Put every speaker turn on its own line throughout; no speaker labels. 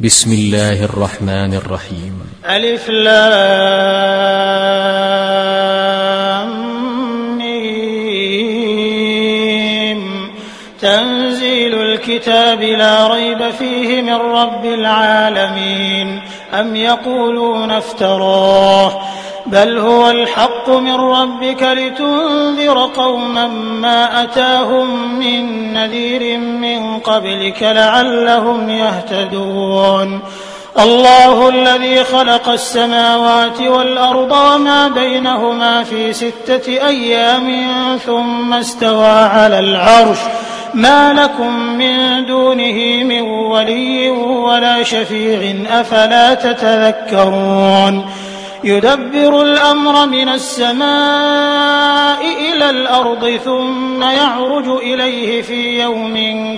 بسم الله الرحمن الرحيم.
ألف لام تنزيل الكتاب لا ريب فيه من رب العالمين. أم يقولون افتراه؟ بل هو الحق من ربك لتنذر قوما ما أتاهم من نذير من قبلك لعلهم يهتدون. الله الذي خلق السماوات والأرض وما بينهما في ستة أيام ثم استوى على العرش. ما لكم من دونه من ولي ولا شفيع أفلا تتذكرون. يدبر الأمر من السماء إلى الأرض ثم يعرج إليه في يوم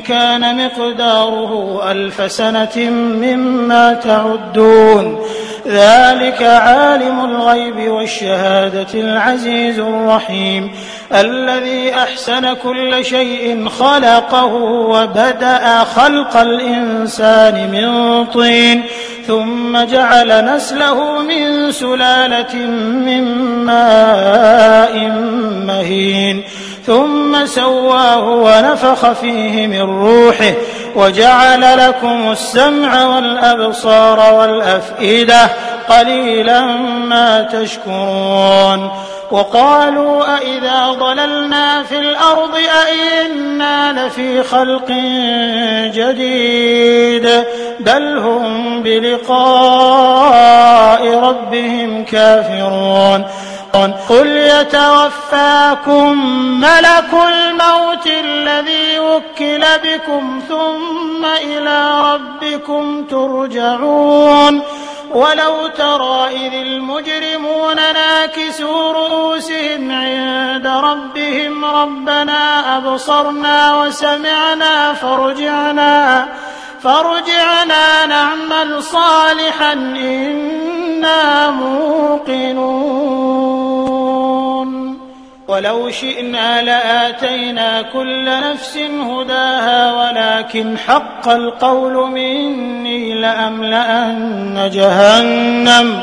كان مقداره ألف سنة مما تعدون. ذلك عالم الغيب والشهادة العزيز الرحيم. الذي أحسن كل شيء خلقه وبدأ خلق الإنسان من طين. ثم جعل نسله من سلالة من ماء مهين. ثم سواه ونفخ فيه من روحه وجعل لكم السمع والأبصار والأفئدة قليلا ما تشكرون وقالوا أئذا ضللنا في الأرض أئنا لفي خلق جديد بل هم بلقاء ربهم كافرون قل يتوفاكم ملك الموت الذي وكل بكم ثم إلى ربكم ترجعون ولو ترى إذ المجرمون ناكسوا رؤوسهم عند ربهم ربنا أبصرنا وسمعنا فرجعنا فارجعنا نعمل صالحا إنا موقنون. ولو شئنا لآتينا كل نفس هداها ولكن حق القول مني لأملأن جهنم.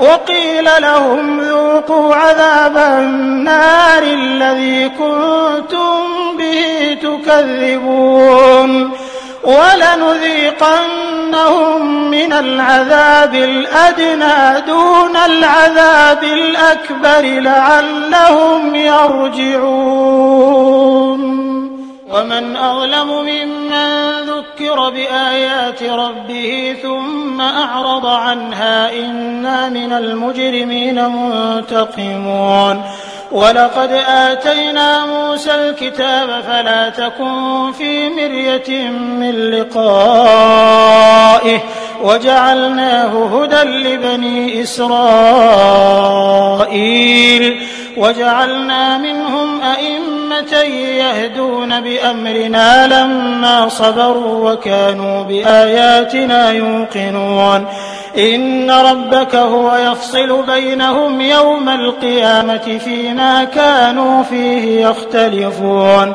وقيل لهم ذوقوا عذاب النار الذي كنتم به تكذبون ولنذيقنهم من العذاب الأدنى دون العذاب الأكبر لعلهم يرجعون. ومن أظلم ممن ذكر بآيات ربه ثم أعرض عنها إنا من المجرمين منتقمون. ولقد آتينا موسى الكتاب فلا تكن في مرية من لقائه وجعلناه هدى لبني إسرائيل. وجعلنا منهم أئمة يهدون بأمرنا لما صبروا وكانوا بآياتنا يوقنون. إن ربك هو يفصل بينهم يوم القيامة فيما كانوا فيه يختلفون.